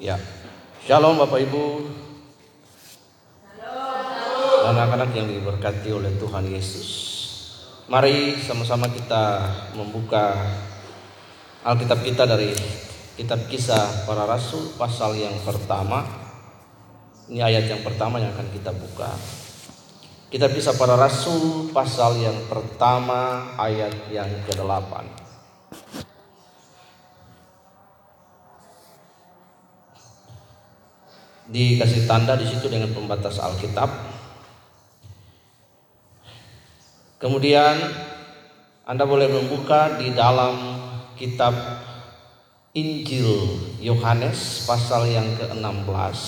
Ya. Shalom Bapak Ibu. Anak-anak yang diberkati oleh Tuhan Yesus. Mari sama-sama kita membuka Alkitab kita dari kitab kisah para rasul pasal yang pertama. Ini ayat yang pertama yang akan kita buka. Kitab kisah para rasul pasal yang pertama ayat yang ke-8. Dikasih tanda di situ dengan pembatas Alkitab. Kemudian Anda boleh membuka di dalam kitab Injil Yohanes pasal yang ke-16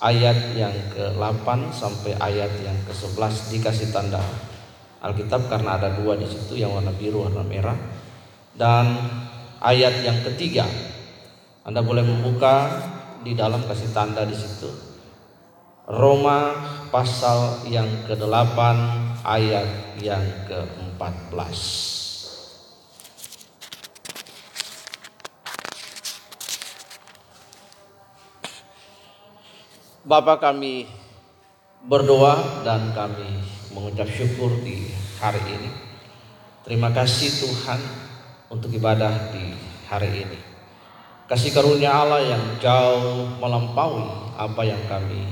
ayat yang ke-8 sampai ayat yang ke-11 dikasih tanda Alkitab karena ada dua di situ yang warna biru warna merah dan ayat yang ketiga Anda boleh membuka di dalam kasih tanda di situ. Roma pasal yang ke-8 ayat yang ke-14. Bapak kami berdoa dan kami mengucap syukur di hari ini. Terima kasih Tuhan untuk ibadah di hari ini. Kasih karunia Allah yang jauh melampaui apa yang kami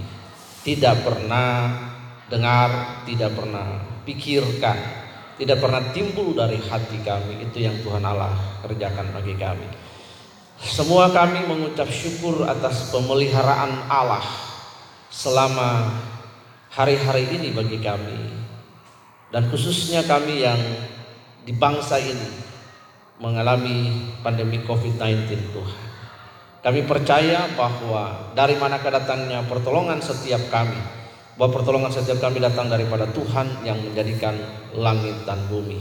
tidak pernah dengar, tidak pernah pikirkan, tidak pernah timbul dari hati kami. Itu yang Tuhan Allah kerjakan bagi kami. Semua kami mengucap syukur atas pemeliharaan Allah selama hari-hari ini bagi kami. Dan khususnya kami yang di bangsa ini mengalami pandemi COVID-19 Tuhan. Kami percaya bahwa dari mana kedatangnya pertolongan setiap kami, bahwa pertolongan setiap kami datang daripada Tuhan yang menjadikan langit dan bumi.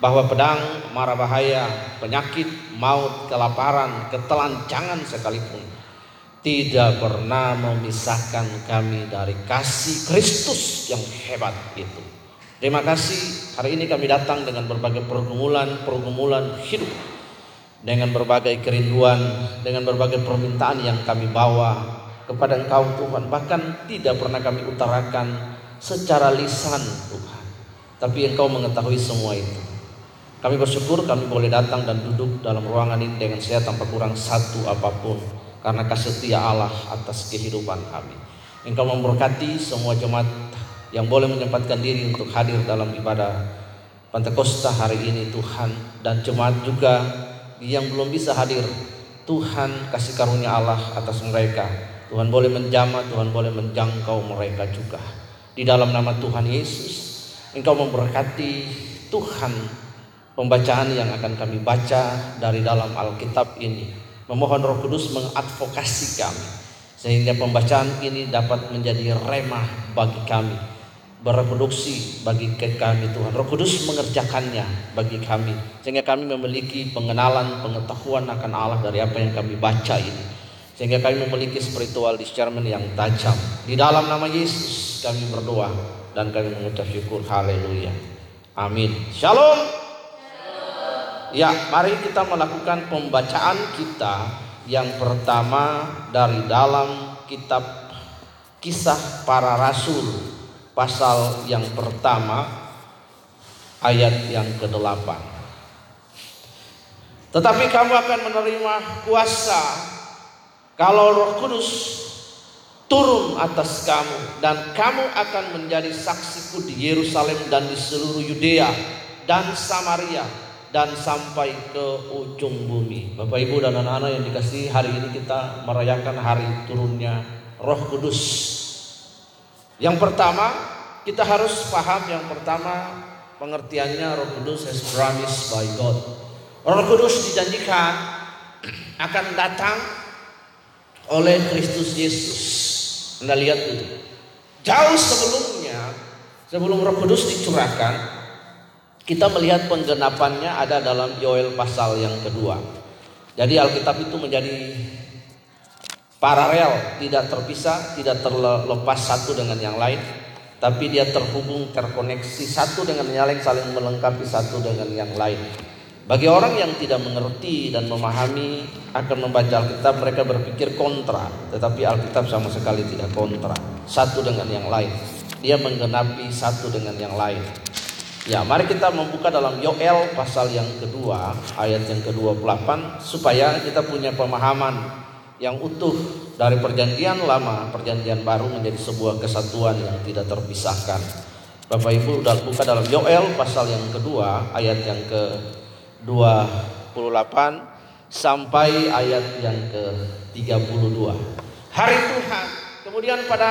Bahwa pedang, mara bahaya, penyakit, maut, kelaparan, ketelanjangan sekalipun tidak pernah memisahkan kami dari kasih Kristus yang hebat itu. Terima kasih hari ini kami datang dengan berbagai pergumulan-pergumulan hidup dengan berbagai kerinduan, dengan berbagai permintaan yang kami bawa kepada Engkau Tuhan. Bahkan tidak pernah kami utarakan secara lisan Tuhan. Tapi Engkau mengetahui semua itu. Kami bersyukur kami boleh datang dan duduk dalam ruangan ini dengan sehat tanpa kurang satu apa pun. Karena kasih setia Allah atas kehidupan kami. Engkau memberkati semua jemaat yang boleh menyempatkan diri untuk hadir dalam ibadah Pantekosta hari ini Tuhan dan jemaat juga yang belum bisa hadir. Tuhan kasih karunia Allah atas mereka. Tuhan boleh menjamah Tuhan boleh menjangkau mereka juga. Di dalam nama Tuhan Yesus Engkau memberkati Tuhan pembacaan yang akan kami baca dari dalam Alkitab ini. Memohon Roh Kudus mengadvokasi kami sehingga pembacaan ini dapat menjadi remah bagi kami bereproduksi bagi kami Tuhan. Roh Kudus mengerjakannya bagi kami sehingga kami memiliki pengenalan, pengetahuan akan Allah dari apa yang kami baca ini. Sehingga kami memiliki spiritual discernment yang tajam. Di dalam nama Yesus kami berdoa dan kami mengucap syukur. Haleluya. Amin. Shalom. Ya, mari kita melakukan pembacaan kita yang pertama dari dalam kitab Kisah Para Rasul pasal yang pertama ayat yang ke-8. Tetapi kamu akan menerima kuasa kalau Roh Kudus turun atas kamu dan kamu akan menjadi saksiku di Yerusalem dan di seluruh Yudea dan Samaria dan sampai ke ujung bumi. Bapak Ibu dan anak-anak yang dikasih hari ini kita merayakan hari turunnya Roh Kudus yang pertama, kita harus paham yang pertama pengertiannya Roh Kudus as promised by God. Roh Kudus dijanjikan akan datang oleh Kristus Yesus. Anda lihat itu. Jauh sebelumnya, sebelum Roh Kudus dicurahkan, kita melihat penggenapannya ada dalam Yoel pasal yang kedua. Jadi Alkitab itu menjadi paralel, tidak terpisah, tidak terlepas satu dengan yang lain, tapi dia terhubung, terkoneksi satu dengan yang lain, saling melengkapi satu dengan yang lain. Bagi orang yang tidak mengerti dan memahami akan membaca Alkitab mereka berpikir kontra, tetapi Alkitab sama sekali tidak kontra, satu dengan yang lain. Dia menggenapi satu dengan yang lain. Ya, mari kita membuka dalam Yoel pasal yang kedua, ayat yang ke-28 supaya kita punya pemahaman yang utuh dari perjanjian lama, perjanjian baru menjadi sebuah kesatuan yang tidak terpisahkan. Bapak Ibu buka dalam Yoel pasal yang kedua, ayat yang ke 28 sampai ayat yang ke-32. Hari Tuhan. Kemudian pada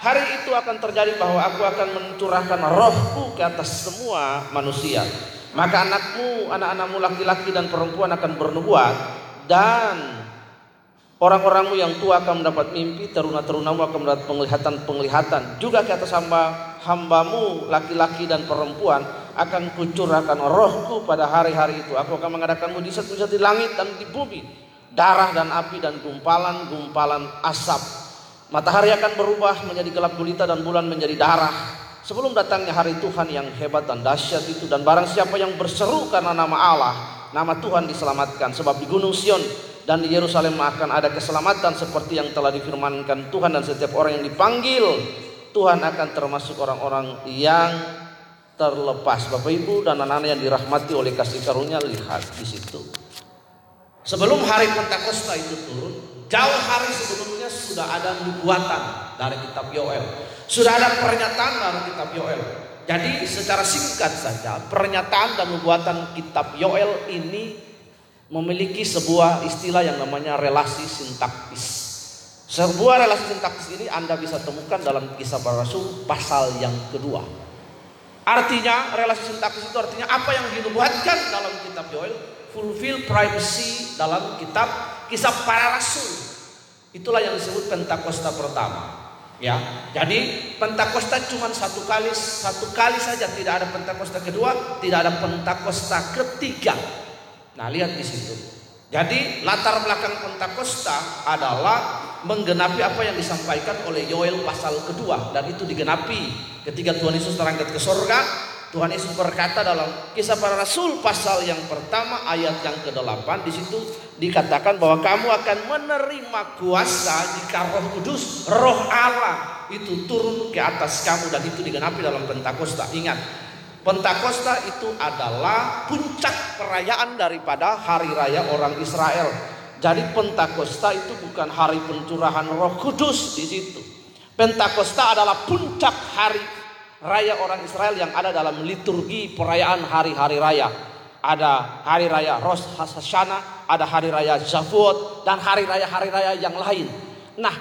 hari itu akan terjadi bahwa aku akan mencurahkan rohku ke atas semua manusia. Maka anakmu, anak-anakmu laki-laki dan perempuan akan bernubuat dan Orang-orangmu yang tua akan mendapat mimpi, teruna-terunamu akan mendapat penglihatan-penglihatan. Juga ke atas hamba, hambamu, laki-laki dan perempuan, akan kucurahkan rohku pada hari-hari itu. Aku akan mengadakan mujizat-mujizat di langit dan di bumi. Darah dan api dan gumpalan-gumpalan asap. Matahari akan berubah menjadi gelap gulita dan bulan menjadi darah. Sebelum datangnya hari Tuhan yang hebat dan dahsyat itu. Dan barang siapa yang berseru karena nama Allah, nama Tuhan diselamatkan. Sebab di Gunung Sion dan di Yerusalem akan ada keselamatan seperti yang telah difirmankan Tuhan dan setiap orang yang dipanggil Tuhan akan termasuk orang-orang yang terlepas. Bapak Ibu dan anak-anak yang dirahmati oleh kasih karunia lihat di situ. Sebelum hari Pentakosta itu turun, jauh hari sebelumnya sudah ada nubuatan dari kitab Yoel. Sudah ada pernyataan dari kitab Yoel. Jadi secara singkat saja, pernyataan dan nubuatan kitab Yoel ini memiliki sebuah istilah yang namanya relasi sintaktis. Sebuah relasi sintaktis ini Anda bisa temukan dalam kisah para rasul pasal yang kedua. Artinya relasi sintaktis itu artinya apa yang dinubuatkan dalam kitab Yoel fulfill privacy dalam kitab kisah para rasul. Itulah yang disebut Pentakosta pertama. Ya, jadi Pentakosta cuma satu kali, satu kali saja tidak ada Pentakosta kedua, tidak ada Pentakosta ketiga. Nah, lihat di situ. Jadi latar belakang Pentakosta adalah menggenapi apa yang disampaikan oleh Yoel pasal kedua dan itu digenapi ketika Tuhan Yesus terangkat ke sorga Tuhan Yesus berkata dalam kisah para rasul pasal yang pertama ayat yang ke-8 di situ dikatakan bahwa kamu akan menerima kuasa jika Roh Kudus, Roh Allah itu turun ke atas kamu dan itu digenapi dalam Pentakosta. Ingat, Pentakosta itu adalah puncak perayaan daripada hari raya orang Israel. Jadi Pentakosta itu bukan hari pencurahan Roh Kudus di situ. Pentakosta adalah puncak hari raya orang Israel yang ada dalam liturgi perayaan hari-hari raya. Ada hari raya Rosh Hashanah, ada hari raya Shavuot dan hari raya-hari raya yang lain. Nah,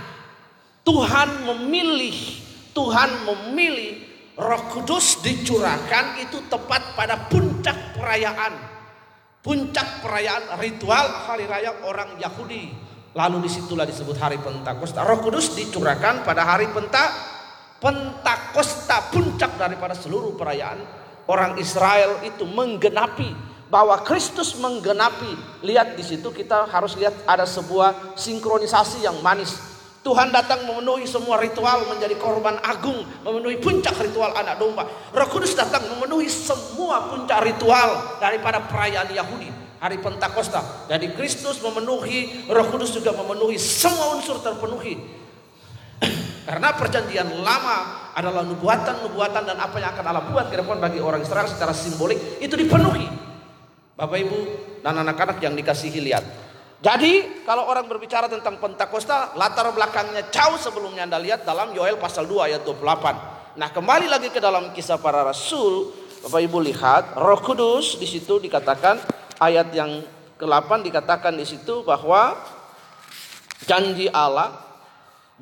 Tuhan memilih Tuhan memilih Roh Kudus dicurahkan itu tepat pada puncak perayaan. Puncak perayaan ritual hari raya orang Yahudi. Lalu di situlah disebut hari Pentakosta. Roh Kudus dicurahkan pada hari Penta Pentakosta puncak daripada seluruh perayaan orang Israel itu menggenapi bahwa Kristus menggenapi. Lihat di situ kita harus lihat ada sebuah sinkronisasi yang manis Tuhan datang memenuhi semua ritual menjadi korban agung, memenuhi puncak ritual anak domba. Roh Kudus datang memenuhi semua puncak ritual daripada perayaan Yahudi, hari Pentakosta. Jadi Kristus memenuhi, Roh Kudus juga memenuhi semua unsur terpenuhi. Karena perjanjian lama adalah nubuatan-nubuatan dan apa yang akan Allah buat ke depan bagi orang Israel secara simbolik itu dipenuhi. Bapak Ibu dan anak-anak yang dikasihi lihat. Jadi kalau orang berbicara tentang Pentakosta, latar belakangnya jauh sebelumnya Anda lihat dalam Yoel pasal 2 ayat 28. Nah kembali lagi ke dalam kisah para rasul, Bapak Ibu lihat, Roh Kudus di situ dikatakan ayat yang ke-8 dikatakan di situ bahwa janji Allah,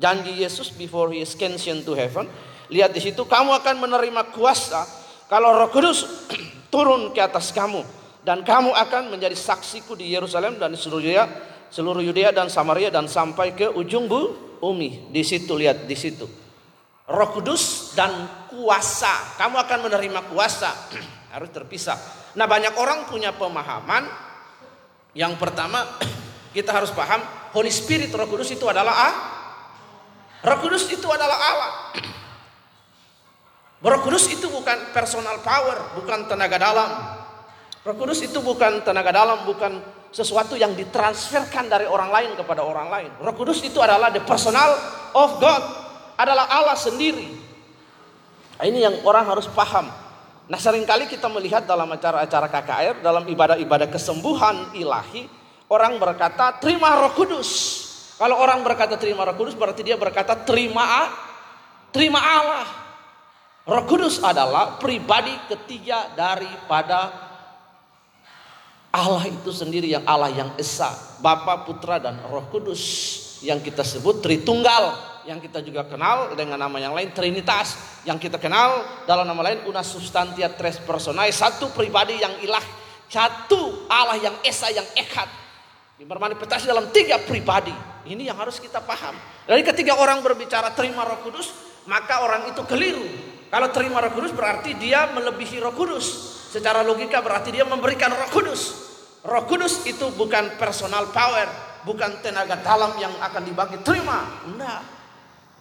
janji Yesus before he ascension to heaven. Lihat di situ kamu akan menerima kuasa kalau Roh Kudus turun ke atas kamu dan kamu akan menjadi saksiku di Yerusalem dan di seluruh Yudea, seluruh Yudea dan Samaria dan sampai ke ujung bu, bumi. Di situ lihat di situ. Roh Kudus dan kuasa. Kamu akan menerima kuasa. Harus terpisah. Nah, banyak orang punya pemahaman yang pertama kita harus paham Holy Spirit Roh Kudus itu adalah ah, Roh Kudus itu adalah Allah. Roh Kudus itu bukan personal power, bukan tenaga dalam. Roh Kudus itu bukan tenaga dalam, bukan sesuatu yang ditransferkan dari orang lain kepada orang lain. Roh Kudus itu adalah the personal of God, adalah Allah sendiri. Nah, ini yang orang harus paham. Nah sering kali kita melihat dalam acara-acara KKR, dalam ibadah-ibadah kesembuhan ilahi, orang berkata terima roh kudus. Kalau orang berkata terima roh kudus berarti dia berkata terima terima Allah. Roh kudus adalah pribadi ketiga daripada Allah itu sendiri yang Allah yang Esa, Bapa, Putra dan Roh Kudus yang kita sebut Tritunggal, yang kita juga kenal dengan nama yang lain Trinitas, yang kita kenal dalam nama lain Una Substantia Tres Personae, satu pribadi yang ilah, satu Allah yang Esa yang Ekhat. Bermanifestasi dalam tiga pribadi. Ini yang harus kita paham. Jadi ketika orang berbicara terima Roh Kudus, maka orang itu keliru. Kalau terima Roh Kudus berarti dia melebihi Roh Kudus. Secara logika berarti dia memberikan Roh Kudus. Roh Kudus itu bukan personal power, bukan tenaga dalam yang akan dibagi terima. Enggak.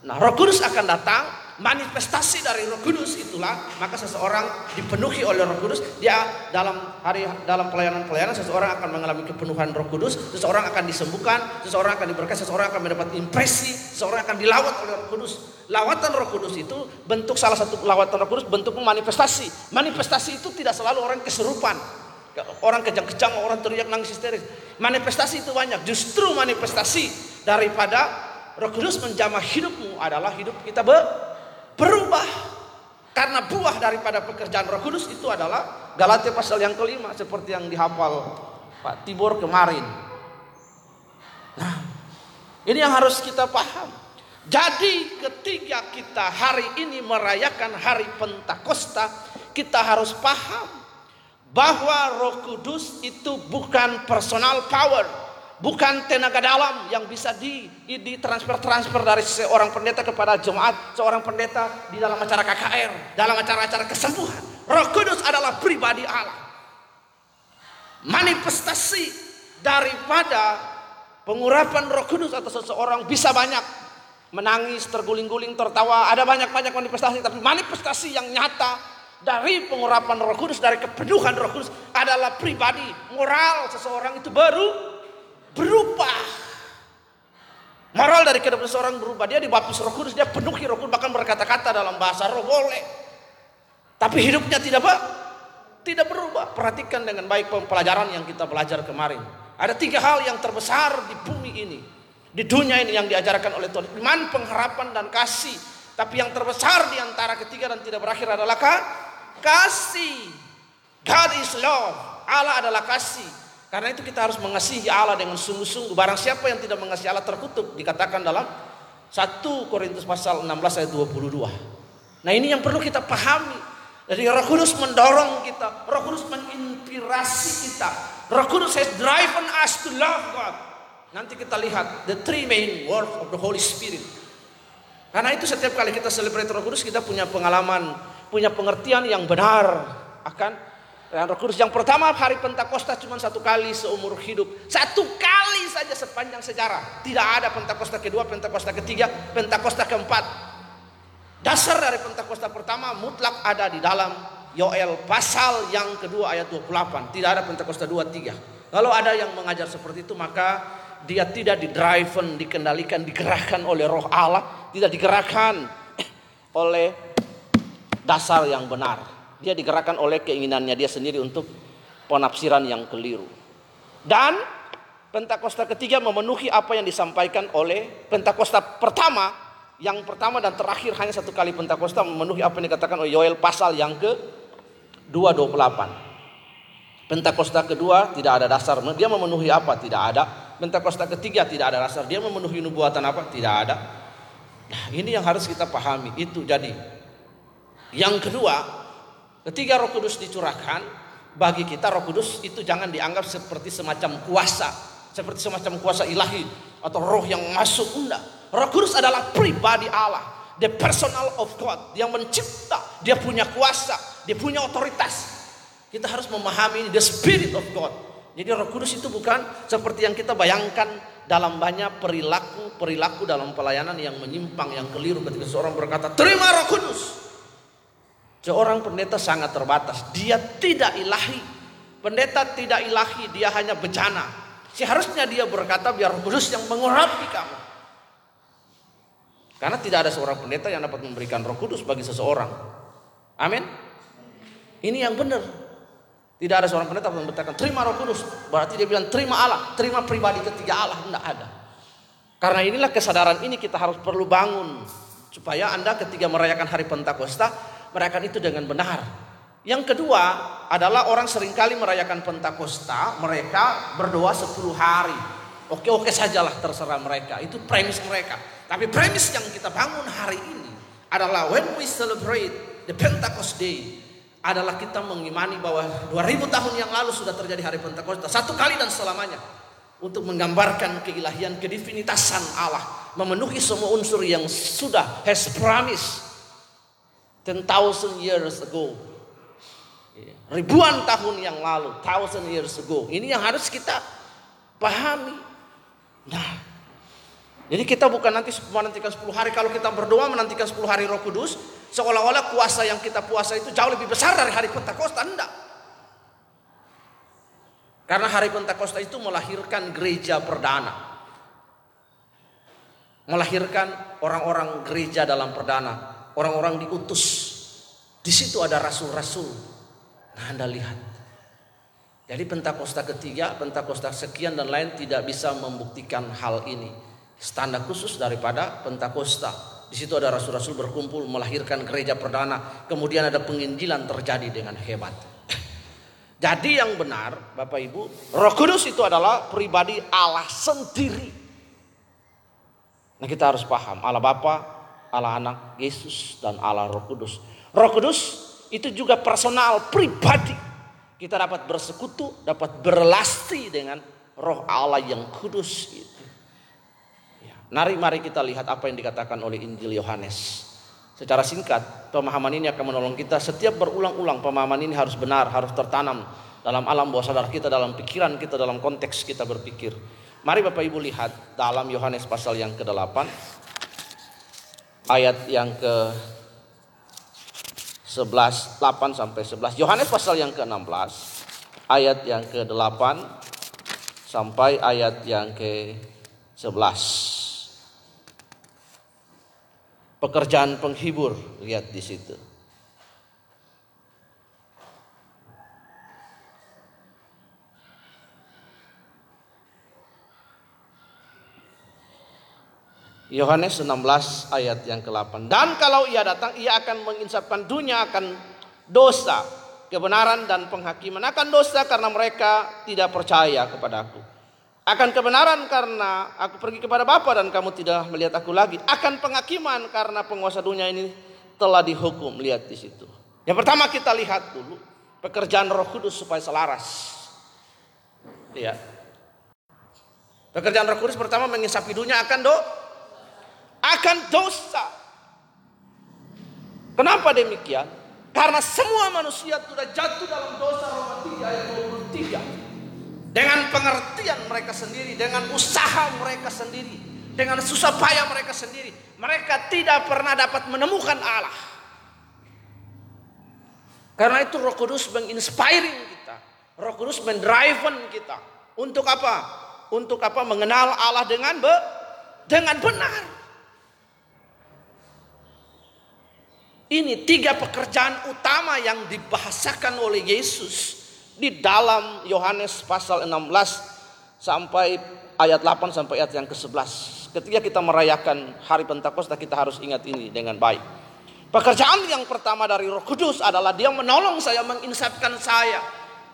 Nah, Roh Kudus akan datang, manifestasi dari Roh Kudus itulah maka seseorang dipenuhi oleh Roh Kudus, dia dalam hari dalam pelayanan-pelayanan seseorang akan mengalami kepenuhan Roh Kudus, seseorang akan disembuhkan, seseorang akan diberkati, seseorang akan mendapat impresi, seseorang akan dilawat oleh Roh Kudus. Lawatan Roh Kudus itu bentuk salah satu lawatan Roh Kudus bentuk manifestasi. Manifestasi itu tidak selalu orang keserupan. Orang kejang-kejang, orang teriak nangis histeris. Manifestasi itu banyak. Justru manifestasi daripada Roh Kudus menjamah hidupmu adalah hidup kita berubah. Karena buah daripada pekerjaan Roh Kudus itu adalah Galatia pasal yang kelima seperti yang dihafal Pak Tibor kemarin. Nah, ini yang harus kita paham. Jadi ketika kita hari ini merayakan hari Pentakosta, kita harus paham bahwa Roh Kudus itu bukan personal power, bukan tenaga dalam yang bisa di, transfer transfer dari seorang pendeta kepada jemaat, seorang pendeta di dalam acara KKR, dalam acara-acara kesembuhan. Roh Kudus adalah pribadi Allah. Manifestasi daripada pengurapan Roh Kudus atau seseorang bisa banyak menangis, terguling-guling, tertawa, ada banyak-banyak manifestasi, tapi manifestasi yang nyata dari pengurapan Roh Kudus, dari kepenuhan Roh Kudus adalah pribadi, moral seseorang itu baru berubah. Moral dari kehidupan seseorang berubah. Dia dibaptis Roh Kudus, dia penuhi Roh Kudus, bahkan berkata-kata dalam bahasa Roh boleh. Tapi hidupnya tidak apa? Tidak berubah. Perhatikan dengan baik pelajaran yang kita belajar kemarin. Ada tiga hal yang terbesar di bumi ini. Di dunia ini yang diajarkan oleh Tuhan. Iman, pengharapan, dan kasih. Tapi yang terbesar di antara ketiga dan tidak berakhir adalah kasih. God is love. Allah adalah kasih. Karena itu kita harus mengasihi Allah dengan sungguh-sungguh. Barang siapa yang tidak mengasihi Allah terkutuk. Dikatakan dalam 1 Korintus pasal 16 ayat 22. Nah ini yang perlu kita pahami. Jadi Roh Kudus mendorong kita, Roh Kudus menginspirasi kita. Roh Kudus has driven us to love God. Nanti kita lihat the three main words of the Holy Spirit. Karena itu setiap kali kita celebrate Roh Kudus kita punya pengalaman punya pengertian yang benar akan dan Roh Kudus yang pertama hari Pentakosta cuma satu kali seumur hidup. Satu kali saja sepanjang sejarah. Tidak ada Pentakosta kedua, Pentakosta ketiga, Pentakosta keempat. Dasar dari Pentakosta pertama mutlak ada di dalam Yoel pasal yang kedua ayat 28. Tidak ada Pentakosta 2 3. Kalau ada yang mengajar seperti itu maka dia tidak didriven, dikendalikan, digerakkan oleh roh Allah, tidak digerakkan oleh dasar yang benar. Dia digerakkan oleh keinginannya dia sendiri untuk penafsiran yang keliru. Dan Pentakosta ketiga memenuhi apa yang disampaikan oleh Pentakosta pertama. Yang pertama dan terakhir hanya satu kali Pentakosta memenuhi apa yang dikatakan oleh Yoel pasal yang ke 228. Pentakosta kedua tidak ada dasar. Dia memenuhi apa? Tidak ada. Pentakosta ketiga tidak ada dasar. Dia memenuhi nubuatan apa? Tidak ada. Nah, ini yang harus kita pahami. Itu jadi yang kedua, ketika Roh Kudus dicurahkan, bagi kita Roh Kudus itu jangan dianggap seperti semacam kuasa, seperti semacam kuasa ilahi atau roh yang masuk enggak. Roh Kudus adalah pribadi Allah, the personal of God yang mencipta, dia punya kuasa, dia punya otoritas. Kita harus memahami ini, the spirit of God. Jadi Roh Kudus itu bukan seperti yang kita bayangkan dalam banyak perilaku-perilaku dalam pelayanan yang menyimpang, yang keliru ketika seorang berkata, "Terima Roh Kudus." Seorang pendeta sangat terbatas. Dia tidak ilahi. Pendeta tidak ilahi, dia hanya bencana. Seharusnya dia berkata biar Roh Kudus yang mengurapi kamu. Karena tidak ada seorang pendeta yang dapat memberikan Roh Kudus bagi seseorang. Amin. Ini yang benar. Tidak ada seorang pendeta yang mengatakan terima Roh Kudus. Berarti dia bilang terima Allah, terima pribadi ketiga Allah. Tidak ada. Karena inilah kesadaran ini kita harus perlu bangun supaya Anda ketika merayakan hari Pentakosta merayakan itu dengan benar. Yang kedua adalah orang sering kali merayakan Pentakosta, mereka berdoa 10 hari. Oke-oke sajalah terserah mereka, itu premis mereka. Tapi premis yang kita bangun hari ini adalah when we celebrate the Pentecost Day adalah kita mengimani bahwa 2000 tahun yang lalu sudah terjadi hari Pentakosta satu kali dan selamanya untuk menggambarkan keilahian kedivinitassan Allah memenuhi semua unsur yang sudah has promised 10,000 years ago. Ribuan tahun yang lalu, thousand years ago. Ini yang harus kita pahami. Nah, jadi kita bukan nanti menantikan 10 hari kalau kita berdoa menantikan 10 hari Roh Kudus, seolah-olah kuasa yang kita puasa itu jauh lebih besar dari hari Pentakosta, enggak. Karena hari Pentakosta itu melahirkan gereja perdana. Melahirkan orang-orang gereja dalam perdana, orang-orang diutus. Di situ ada rasul-rasul, Nah Anda lihat. Jadi Pentakosta ketiga, Pentakosta sekian dan lain tidak bisa membuktikan hal ini. Standar khusus daripada Pentakosta. Di situ ada rasul-rasul berkumpul melahirkan gereja perdana. Kemudian ada penginjilan terjadi dengan hebat. Jadi yang benar Bapak Ibu, Roh Kudus itu adalah pribadi Allah sendiri. Nah kita harus paham Allah Bapa, Allah Anak, Yesus dan Allah Roh Kudus. Roh Kudus itu juga personal, pribadi. Kita dapat bersekutu, dapat berlasti dengan roh Allah yang kudus itu. Mari mari kita lihat apa yang dikatakan oleh Injil Yohanes. Secara singkat, pemahaman ini akan menolong kita setiap berulang-ulang pemahaman ini harus benar, harus tertanam dalam alam bawah sadar kita, dalam pikiran kita, dalam konteks kita berpikir. Mari Bapak Ibu lihat dalam Yohanes pasal yang ke-8 ayat yang ke 11 8 sampai 11. Yohanes pasal yang ke-16 ayat yang ke-8 sampai ayat yang ke-11. Pekerjaan penghibur lihat di situ. Yohanes 16 ayat yang ke-8. Dan kalau ia datang, ia akan menginsapkan dunia akan dosa, kebenaran dan penghakiman. Akan dosa karena mereka tidak percaya kepada aku. Akan kebenaran karena aku pergi kepada Bapa dan kamu tidak melihat aku lagi. Akan penghakiman karena penguasa dunia ini telah dihukum. Lihat di situ. Yang pertama kita lihat dulu pekerjaan Roh Kudus supaya selaras. Lihat. Pekerjaan Roh Kudus pertama mengisapi dunia akan do akan dosa. Kenapa demikian? Karena semua manusia sudah jatuh dalam dosa Roma 3 ayat 23. Pengertian mereka sendiri, dengan usaha mereka sendiri, dengan susah payah mereka sendiri, mereka tidak pernah dapat menemukan Allah. Karena itu Roh Kudus menginspiring kita. Roh Kudus mendrive kita. Untuk apa? Untuk apa? Mengenal Allah dengan be dengan benar. Ini tiga pekerjaan utama yang dibahasakan oleh Yesus di dalam Yohanes pasal 16 sampai ayat 8 sampai ayat yang ke-11. Ketika kita merayakan hari Pentakosta kita harus ingat ini dengan baik. Pekerjaan yang pertama dari Roh Kudus adalah dia menolong saya menginsapkan saya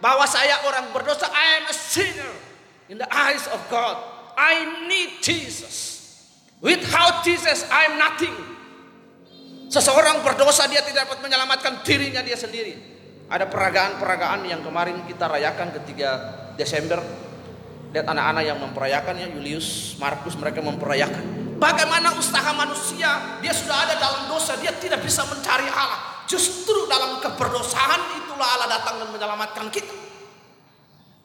bahwa saya orang berdosa. I am a sinner in the eyes of God. I need Jesus. Without Jesus I am nothing. Seseorang berdosa dia tidak dapat menyelamatkan dirinya dia sendiri. Ada peragaan-peragaan yang kemarin kita rayakan ketika Desember. Lihat anak-anak yang memperayakannya, Julius, Markus mereka memperayakan. Bagaimana usaha manusia, dia sudah ada dalam dosa, dia tidak bisa mencari Allah. Justru dalam keberdosaan itulah Allah datang dan menyelamatkan kita.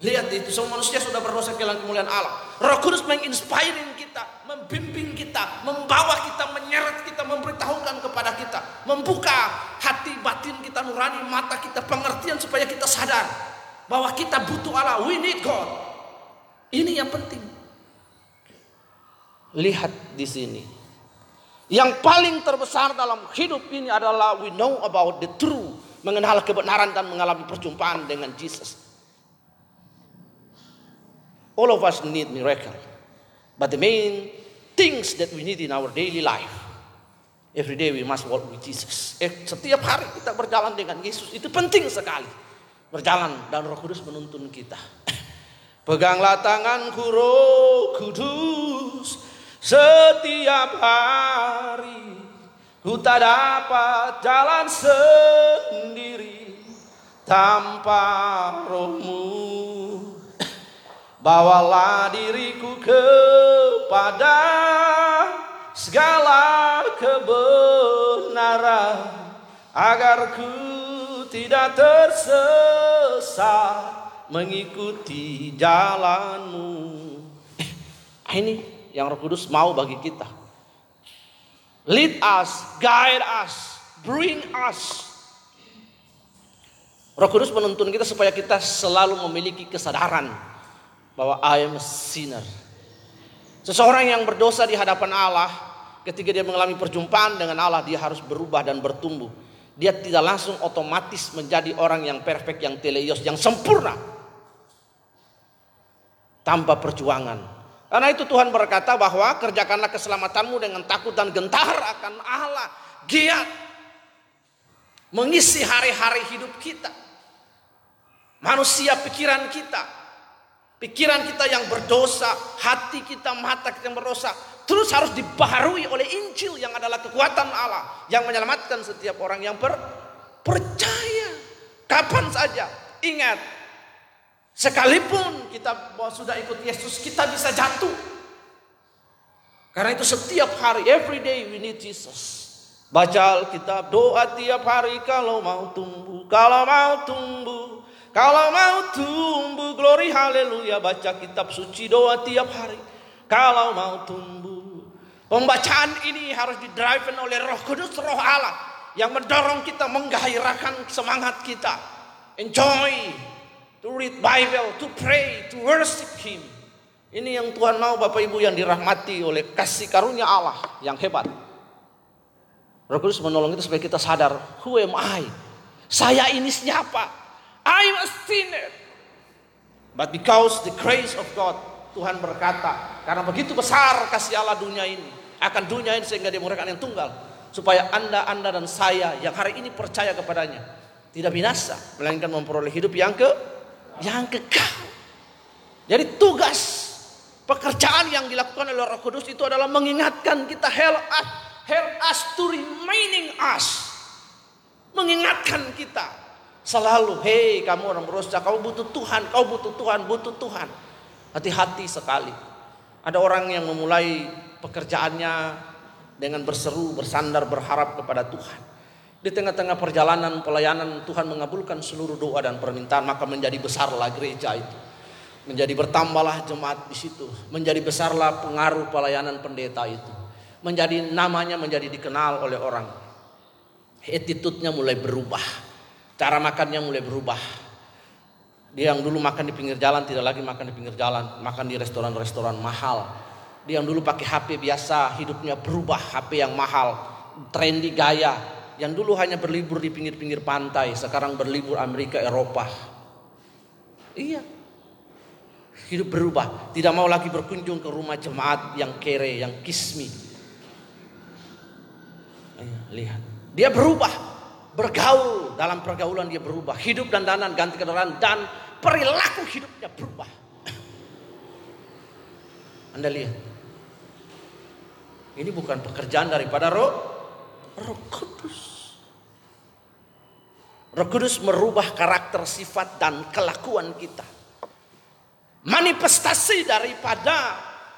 Lihat itu semua manusia sudah berdosa kehilangan kemuliaan Allah. Roh Kudus menginspiring kita, membimbing kita, membawa kita, menyeret kita, memberitahukan kepada kita, membuka hati batin kita nurani, mata kita pengertian supaya kita sadar bahwa kita butuh Allah. We need God. Ini yang penting. Lihat di sini. Yang paling terbesar dalam hidup ini adalah we know about the truth. Mengenal kebenaran dan mengalami perjumpaan dengan Jesus. All of us need miracle. But the main things that we need in our daily life. Every day we must walk with Jesus. Eh, setiap hari kita berjalan dengan Yesus. Itu penting sekali. Berjalan dan roh kudus menuntun kita. Peganglah tanganku roh kudus. Setiap hari. Ku tak dapat jalan sendiri. Tanpa rohmu. Bawalah diriku kepada segala kebenaran agar ku tidak tersesat mengikuti jalanmu. Ini yang Roh Kudus mau bagi kita. Lead us, guide us, bring us. Roh Kudus menuntun kita supaya kita selalu memiliki kesadaran bahwa I am a sinner. Seseorang yang berdosa di hadapan Allah, ketika dia mengalami perjumpaan dengan Allah, dia harus berubah dan bertumbuh. Dia tidak langsung otomatis menjadi orang yang perfect, yang teleios, yang sempurna. Tanpa perjuangan. Karena itu Tuhan berkata bahwa kerjakanlah keselamatanmu dengan takut dan gentar akan Allah. Giat. Mengisi hari-hari hidup kita. Manusia pikiran kita Pikiran kita yang berdosa, hati kita, mata kita yang berdosa, terus harus dibaharui oleh Injil yang adalah kekuatan Allah yang menyelamatkan setiap orang yang percaya. Kapan saja, ingat, sekalipun kita sudah ikut Yesus, kita bisa jatuh. Karena itu setiap hari, every day we need Jesus. Baca Alkitab, doa tiap hari kalau mau tumbuh, kalau mau tumbuh. Kalau mau tumbuh glory haleluya baca kitab suci doa tiap hari. Kalau mau tumbuh. Pembacaan ini harus didriven oleh roh kudus roh Allah. Yang mendorong kita menggairahkan semangat kita. Enjoy. To read Bible, to pray, to worship Him. Ini yang Tuhan mau Bapak Ibu yang dirahmati oleh kasih karunia Allah yang hebat. Roh Kudus menolong kita supaya kita sadar, who am I? Saya ini siapa? I'm a sinner. But because the grace of God, Tuhan berkata, karena begitu besar kasih Allah dunia ini, akan dunia ini sehingga dia yang tunggal. Supaya anda, anda dan saya yang hari ini percaya kepadanya. Tidak binasa, melainkan memperoleh hidup yang ke yang kekal. Jadi tugas pekerjaan yang dilakukan oleh Roh Kudus itu adalah mengingatkan kita help us, help us to remaining us. Mengingatkan kita Selalu, hei kamu orang berusaha, kau butuh Tuhan, kau butuh Tuhan, butuh Tuhan. Hati-hati sekali. Ada orang yang memulai pekerjaannya dengan berseru, bersandar, berharap kepada Tuhan. Di tengah-tengah perjalanan pelayanan Tuhan mengabulkan seluruh doa dan permintaan, maka menjadi besarlah gereja itu. Menjadi bertambahlah jemaat di situ. Menjadi besarlah pengaruh pelayanan pendeta itu. Menjadi namanya menjadi dikenal oleh orang. Attitude-nya mulai berubah Cara makannya mulai berubah. Dia yang dulu makan di pinggir jalan tidak lagi makan di pinggir jalan, makan di restoran-restoran mahal. Dia yang dulu pakai HP biasa, hidupnya berubah, HP yang mahal, trendy gaya. Yang dulu hanya berlibur di pinggir-pinggir pantai, sekarang berlibur Amerika, Eropa. Iya. Hidup berubah, tidak mau lagi berkunjung ke rumah jemaat yang kere, yang kismi. Iya, lihat, dia berubah bergaul dalam pergaulan dia berubah. Hidup dan danan ganti kendaraan dan perilaku hidupnya berubah. Anda lihat. Ini bukan pekerjaan daripada roh roh kudus. Roh kudus merubah karakter sifat dan kelakuan kita. Manifestasi daripada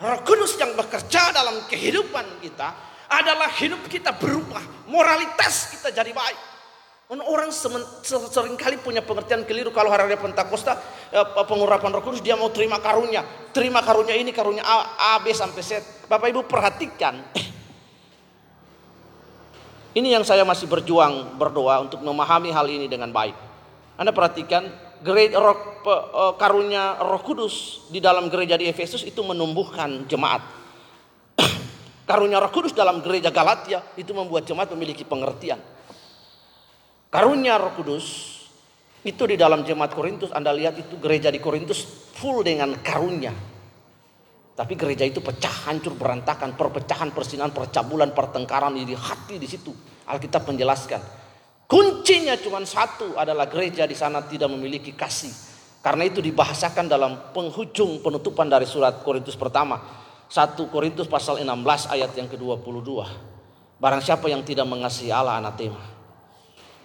roh kudus yang bekerja dalam kehidupan kita adalah hidup kita berubah moralitas kita jadi baik Orang sering kali punya pengertian keliru kalau hari raya Pentakosta eh, pengurapan Roh Kudus dia mau terima karunia, terima karunia ini karunia A, A B sampai Z. Bapak Ibu perhatikan. Ini yang saya masih berjuang berdoa untuk memahami hal ini dengan baik. Anda perhatikan gereja roh, eh, karunia Roh Kudus di dalam gereja di Efesus itu menumbuhkan jemaat. karunia Roh Kudus dalam gereja Galatia itu membuat jemaat memiliki pengertian. Karunia Roh Kudus itu di dalam jemaat Korintus Anda lihat itu gereja di Korintus full dengan karunia. Tapi gereja itu pecah, hancur, berantakan, perpecahan, persinahan, percabulan, pertengkaran di hati di situ. Alkitab menjelaskan. Kuncinya cuma satu adalah gereja di sana tidak memiliki kasih. Karena itu dibahasakan dalam penghujung penutupan dari surat Korintus pertama. 1 Korintus pasal 16 ayat yang ke-22. Barang siapa yang tidak mengasihi Allah anatema.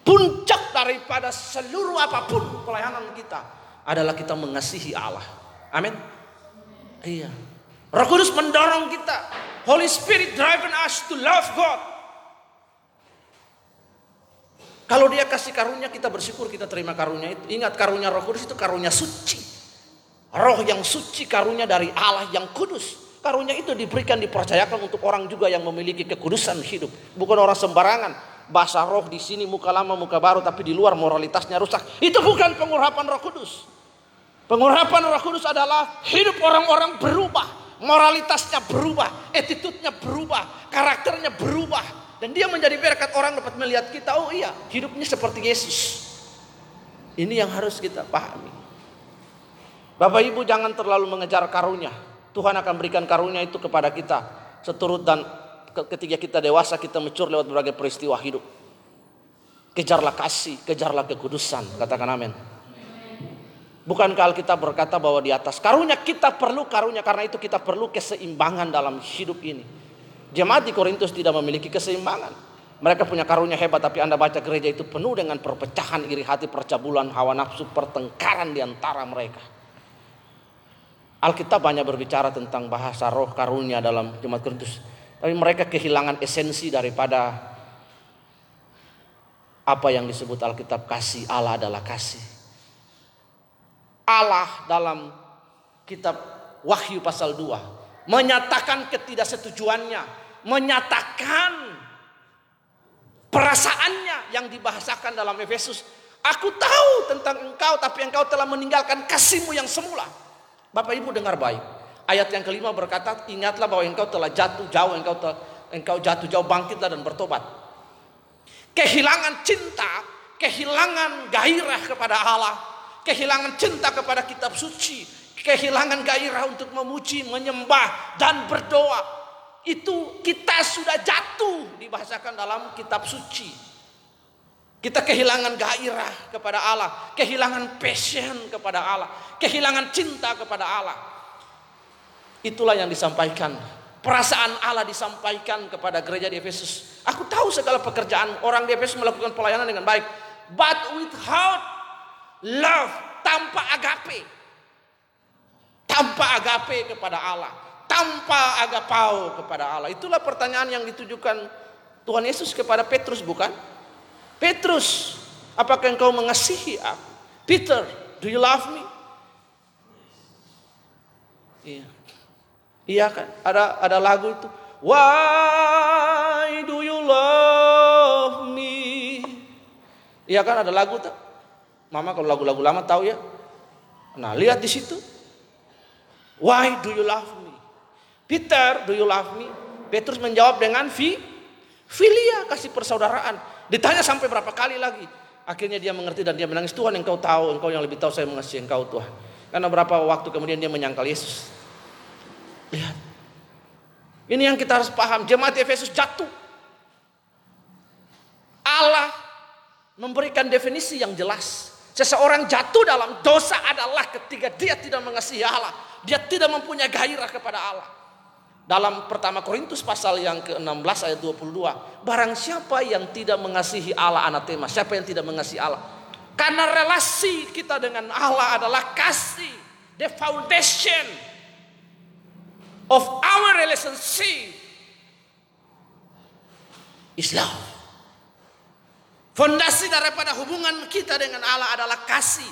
Puncak daripada seluruh apa pun pelayanan kita adalah kita mengasihi Allah. Amin. Iya. Roh Kudus mendorong kita. Holy Spirit driving us to love God. Kalau dia kasih karunia kita bersyukur kita terima karunia itu. Ingat karunia Roh Kudus itu karunia suci. Roh yang suci karunia dari Allah yang kudus. Karunia itu diberikan dipercayakan untuk orang juga yang memiliki kekudusan hidup, bukan orang sembarangan. Bahasa roh di sini muka lama muka baru tapi di luar moralitasnya rusak. Itu bukan pengurapan Roh Kudus. Pengurapan Roh Kudus adalah hidup orang-orang berubah, moralitasnya berubah, attitude-nya berubah, karakternya berubah, dan dia menjadi berkat orang dapat melihat kita, oh iya, hidupnya seperti Yesus. Ini yang harus kita pahami. Bapak Ibu jangan terlalu mengejar karunia. Tuhan akan berikan karunia itu kepada kita seturut dan ketika kita dewasa kita mencur lewat berbagai peristiwa hidup. Kejarlah kasih, kejarlah kekudusan, katakan amin. Bukankah Alkitab berkata bahwa di atas karunia kita perlu karunia karena itu kita perlu keseimbangan dalam hidup ini. Jemaat di Korintus tidak memiliki keseimbangan. Mereka punya karunia hebat tapi Anda baca gereja itu penuh dengan perpecahan, iri hati, percabulan, hawa nafsu, pertengkaran di antara mereka. Alkitab banyak berbicara tentang bahasa roh karunia dalam jemaat Korintus. Tapi mereka kehilangan esensi daripada apa yang disebut Alkitab kasih. Allah adalah kasih. Allah dalam kitab Wahyu pasal 2 menyatakan ketidaksetujuannya menyatakan perasaannya yang dibahasakan dalam Efesus. Aku tahu tentang engkau tapi engkau telah meninggalkan kasihmu yang semula. Bapak Ibu dengar baik. Ayat yang kelima berkata, ingatlah bahwa engkau telah jatuh jauh, engkau telah, engkau jatuh jauh, bangkitlah dan bertobat. Kehilangan cinta, kehilangan gairah kepada Allah, kehilangan cinta kepada kitab suci, kehilangan gairah untuk memuji, menyembah dan berdoa itu kita sudah jatuh dibahasakan dalam kitab suci. Kita kehilangan gairah kepada Allah, kehilangan passion kepada Allah, kehilangan cinta kepada Allah. Itulah yang disampaikan. Perasaan Allah disampaikan kepada gereja di Efesus. Aku tahu segala pekerjaan orang di Efesus melakukan pelayanan dengan baik. But without love, tanpa agape. Tanpa agape kepada Allah tanpa agapau kepada Allah. Itulah pertanyaan yang ditujukan Tuhan Yesus kepada Petrus bukan? Petrus, apakah engkau mengasihi aku? Peter, do you love me? Iya. Iya kan? Ada ada lagu itu. Why do you love me? Iya kan ada lagu tuh. Mama kalau lagu-lagu lama tahu ya. Nah, lihat di situ. Why do you love me? Peter, do you love me? Petrus menjawab dengan fi, filia, kasih persaudaraan. Ditanya sampai berapa kali lagi. Akhirnya dia mengerti dan dia menangis. Tuhan engkau tahu, engkau yang lebih tahu saya mengasihi engkau Tuhan. Karena berapa waktu kemudian dia menyangkal Yesus. Lihat. Ini yang kita harus paham. Jemaat Efesus jatuh. Allah memberikan definisi yang jelas. Seseorang jatuh dalam dosa adalah ketika dia tidak mengasihi Allah. Dia tidak mempunyai gairah kepada Allah. Dalam pertama Korintus pasal yang ke-16 ayat 22. Barang siapa yang tidak mengasihi Allah anatema. Siapa yang tidak mengasihi Allah. Karena relasi kita dengan Allah adalah kasih. The foundation of our relationship is love. Fondasi daripada hubungan kita dengan Allah adalah kasih.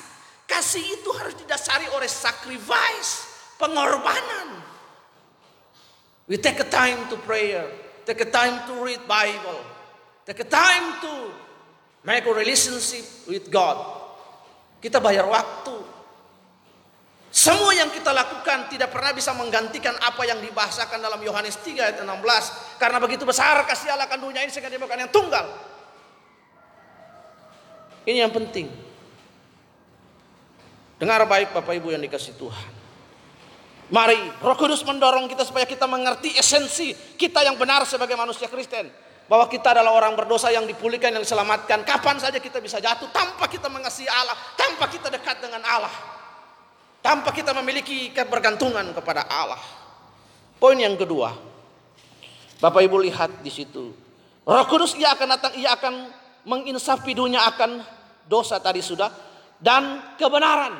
Kasih itu harus didasari oleh sacrifice, pengorbanan. We take a time to prayer, take a time to read Bible, take a time to make a relationship with God. Kita bayar waktu. Semua yang kita lakukan tidak pernah bisa menggantikan apa yang dibahasakan dalam Yohanes 3 ayat 16. Karena begitu besar kasih Allah akan dunia ini sehingga dia bukan yang tunggal. Ini yang penting. Dengar baik Bapak Ibu yang dikasih Tuhan. Mari Roh Kudus mendorong kita supaya kita mengerti esensi kita yang benar sebagai manusia Kristen. Bahwa kita adalah orang berdosa yang dipulihkan, yang diselamatkan. Kapan saja kita bisa jatuh tanpa kita mengasihi Allah. Tanpa kita dekat dengan Allah. Tanpa kita memiliki kebergantungan kepada Allah. Poin yang kedua. Bapak Ibu lihat di situ. Roh Kudus ia akan datang, ia akan menginsafi dunia akan dosa tadi sudah. Dan kebenaran.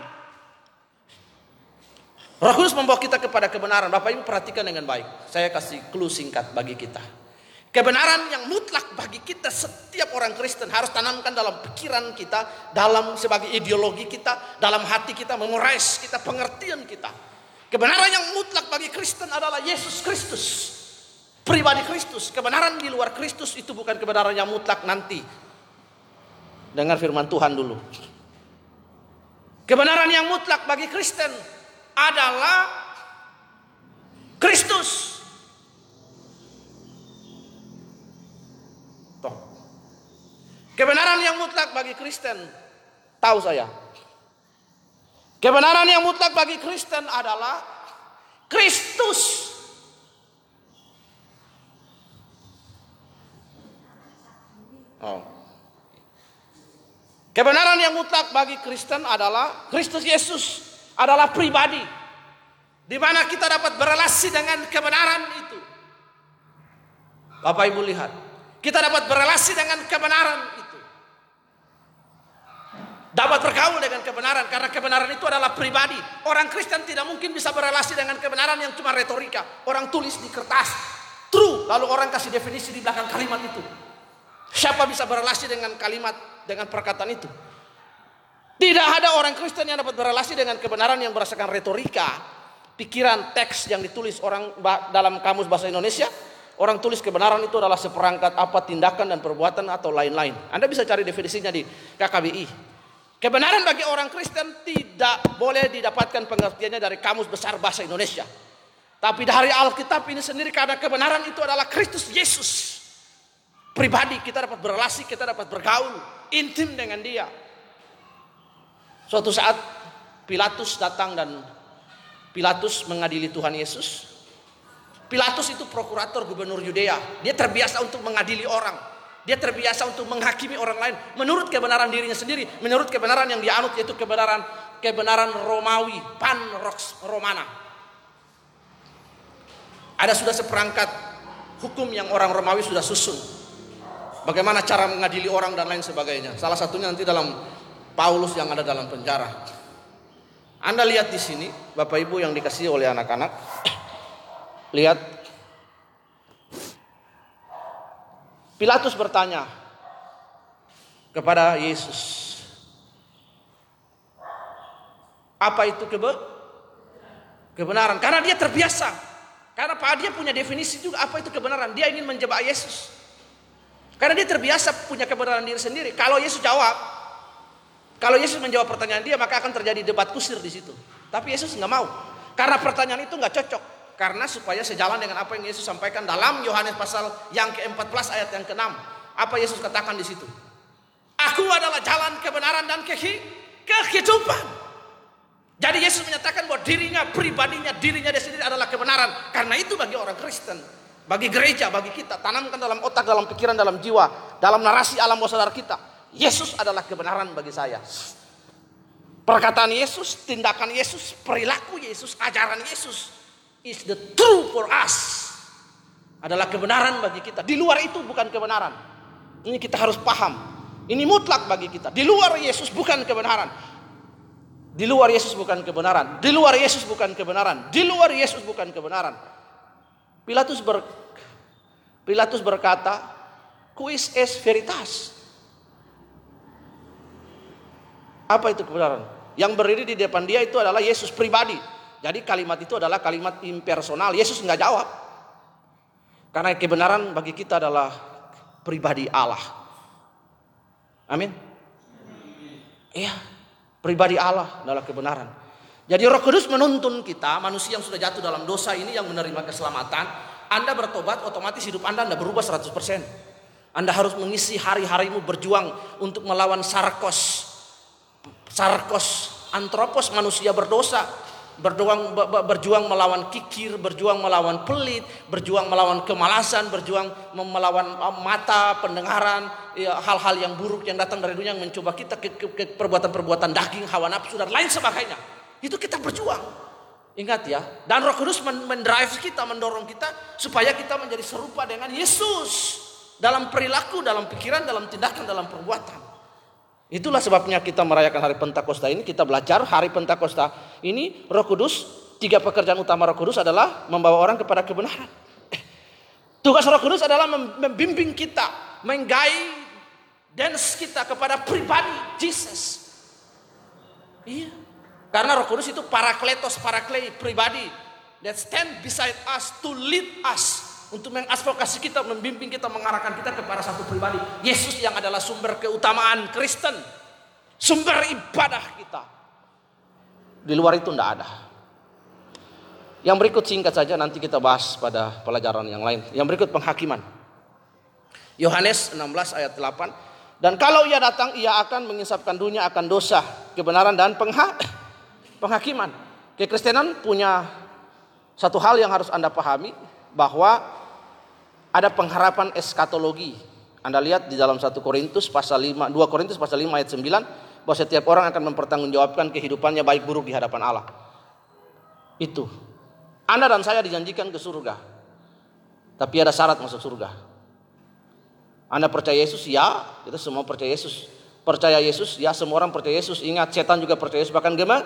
Roh Kudus membawa kita kepada kebenaran. Bapak Ibu perhatikan dengan baik. Saya kasih clue singkat bagi kita. Kebenaran yang mutlak bagi kita setiap orang Kristen harus tanamkan dalam pikiran kita, dalam sebagai ideologi kita, dalam hati kita, memorais kita, pengertian kita. Kebenaran yang mutlak bagi Kristen adalah Yesus Kristus. Pribadi Kristus. Kebenaran di luar Kristus itu bukan kebenaran yang mutlak nanti. Dengar firman Tuhan dulu. Kebenaran yang mutlak bagi Kristen adalah Kristus. Kebenaran yang mutlak bagi Kristen, tahu saya. Kebenaran yang mutlak bagi Kristen adalah Kristus. Oh. Kebenaran yang mutlak bagi Kristen adalah Kristus Yesus adalah pribadi. Di mana kita dapat berelasi dengan kebenaran itu. Bapak Ibu lihat. Kita dapat berelasi dengan kebenaran. Dapat bergaul dengan kebenaran karena kebenaran itu adalah pribadi. Orang Kristen tidak mungkin bisa berelasi dengan kebenaran yang cuma retorika. Orang tulis di kertas. True. Lalu orang kasih definisi di belakang kalimat itu. Siapa bisa berelasi dengan kalimat dengan perkataan itu? Tidak ada orang Kristen yang dapat berrelasi dengan kebenaran yang berdasarkan retorika, pikiran teks yang ditulis orang dalam kamus bahasa Indonesia. Orang tulis kebenaran itu adalah seperangkat apa tindakan dan perbuatan atau lain-lain. Anda bisa cari definisinya di KKBI. Kebenaran bagi orang Kristen tidak boleh didapatkan pengertiannya dari kamus besar bahasa Indonesia. Tapi dari Alkitab ini sendiri karena kebenaran itu adalah Kristus Yesus. Pribadi kita dapat berrelasi, kita dapat bergaul intim dengan dia. Suatu saat Pilatus datang dan Pilatus mengadili Tuhan Yesus. Pilatus itu prokurator gubernur Yudea. Dia terbiasa untuk mengadili orang. Dia terbiasa untuk menghakimi orang lain menurut kebenaran dirinya sendiri, menurut kebenaran yang dia anut yaitu kebenaran kebenaran Romawi, pan Romana. Ada sudah seperangkat hukum yang orang Romawi sudah susun. Bagaimana cara mengadili orang dan lain sebagainya. Salah satunya nanti dalam Paulus yang ada dalam penjara. Anda lihat di sini, Bapak Ibu yang dikasih oleh anak-anak. Lihat. Pilatus bertanya kepada Yesus. Apa itu kebe? Kebenaran. Karena dia terbiasa. Karena Pak dia punya definisi juga apa itu kebenaran. Dia ingin menjebak Yesus. Karena dia terbiasa punya kebenaran diri sendiri. Kalau Yesus jawab, kalau Yesus menjawab pertanyaan dia, maka akan terjadi debat kusir di situ. Tapi Yesus nggak mau. Karena pertanyaan itu nggak cocok. Karena supaya sejalan dengan apa yang Yesus sampaikan dalam Yohanes pasal yang ke-14 ayat yang ke-6. Apa Yesus katakan di situ? Aku adalah jalan kebenaran dan kehidupan. Jadi Yesus menyatakan bahwa dirinya, pribadinya, dirinya dia sendiri adalah kebenaran. Karena itu bagi orang Kristen, bagi gereja, bagi kita, tanamkan dalam otak, dalam pikiran, dalam jiwa, dalam narasi alam bawah sadar kita Yesus adalah kebenaran bagi saya. Perkataan Yesus, tindakan Yesus, perilaku Yesus, ajaran Yesus is the true for us. Adalah kebenaran bagi kita. Di luar itu bukan kebenaran. Ini kita harus paham. Ini mutlak bagi kita. Di luar Yesus bukan kebenaran. Di luar Yesus bukan kebenaran. Di luar Yesus bukan kebenaran. Di luar Yesus bukan kebenaran. Pilatus ber Pilatus berkata, "Quis es veritas?" Apa itu kebenaran? Yang berdiri di depan dia itu adalah Yesus pribadi. Jadi kalimat itu adalah kalimat impersonal. Yesus nggak jawab. Karena kebenaran bagi kita adalah pribadi Allah. Amin. Iya. Pribadi Allah adalah kebenaran. Jadi Roh Kudus menuntun kita, manusia yang sudah jatuh dalam dosa ini yang menerima keselamatan, Anda bertobat, otomatis hidup Anda Anda berubah 100%. Anda harus mengisi hari-harimu berjuang untuk melawan sarkos. Sarkos, antropos manusia berdosa berjuang berjuang melawan kikir, berjuang melawan pelit, berjuang melawan kemalasan, berjuang melawan uh, mata, pendengaran, ya, hal-hal yang buruk yang datang dari dunia yang mencoba kita ke, ke, ke perbuatan-perbuatan daging, hawa nafsu dan lain sebagainya. Itu kita berjuang. Ingat ya, dan Roh Kudus mendrive kita, mendorong kita supaya kita menjadi serupa dengan Yesus dalam perilaku, dalam pikiran, dalam tindakan, dalam perbuatan. Itulah sebabnya kita merayakan hari Pentakosta ini, kita belajar hari Pentakosta ini Roh Kudus, tiga pekerjaan utama Roh Kudus adalah membawa orang kepada kebenaran. Tugas Roh Kudus adalah membimbing kita, menggai dance kita kepada pribadi Jesus. Iya. Karena Roh Kudus itu parakletos, paraklei, pribadi that stand beside us to lead us untuk mengadvokasi kita, membimbing kita, mengarahkan kita kepada satu pribadi. Yesus yang adalah sumber keutamaan Kristen. Sumber ibadah kita. Di luar itu tidak ada. Yang berikut singkat saja nanti kita bahas pada pelajaran yang lain. Yang berikut penghakiman. Yohanes 16 ayat 8. Dan kalau ia datang ia akan mengisapkan dunia akan dosa, kebenaran dan pengha penghakiman. Kekristenan punya satu hal yang harus Anda pahami bahwa ada pengharapan eskatologi. Anda lihat di dalam 1 Korintus pasal 5, 2 Korintus pasal 5 ayat 9 bahwa setiap orang akan mempertanggungjawabkan kehidupannya baik buruk di hadapan Allah. Itu. Anda dan saya dijanjikan ke surga. Tapi ada syarat masuk surga. Anda percaya Yesus? Ya, kita semua percaya Yesus. Percaya Yesus? Ya, semua orang percaya Yesus. Ingat, setan juga percaya Yesus. Bahkan gimana?